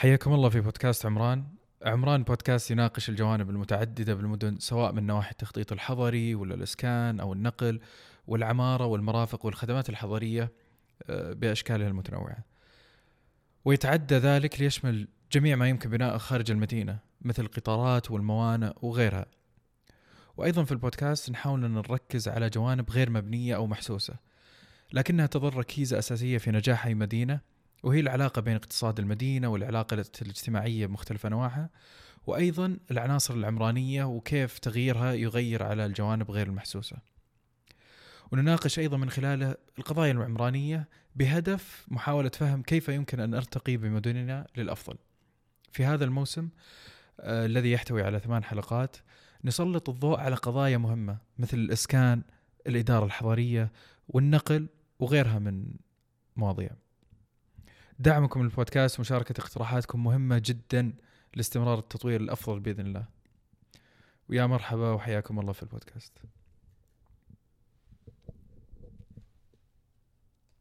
حياكم الله في بودكاست عمران. عمران بودكاست يناقش الجوانب المتعددة بالمدن سواء من نواحي التخطيط الحضري ولا الإسكان أو النقل والعمارة والمرافق والخدمات الحضرية آه، بأشكالها المتنوعة. ويتعدى ذلك ليشمل جميع ما يمكن بناءه خارج المدينة مثل القطارات والموانئ وغيرها. وأيضا في البودكاست نحاول أن نركز على جوانب غير مبنية أو محسوسة لكنها تظل ركيزة أساسية في نجاح أي مدينة. وهي العلاقة بين اقتصاد المدينة والعلاقة الاجتماعية بمختلف أنواعها وأيضا العناصر العمرانية وكيف تغييرها يغير على الجوانب غير المحسوسة. ونناقش أيضا من خلاله القضايا العمرانية بهدف محاولة فهم كيف يمكن أن نرتقي بمدننا للأفضل. في هذا الموسم آه الذي يحتوي على ثمان حلقات نسلط الضوء على قضايا مهمة مثل الإسكان الإدارة الحضارية والنقل وغيرها من مواضيع. دعمكم للبودكاست ومشاركة اقتراحاتكم مهمة جدا لاستمرار التطوير الأفضل بإذن الله. ويا مرحبا وحياكم الله في البودكاست.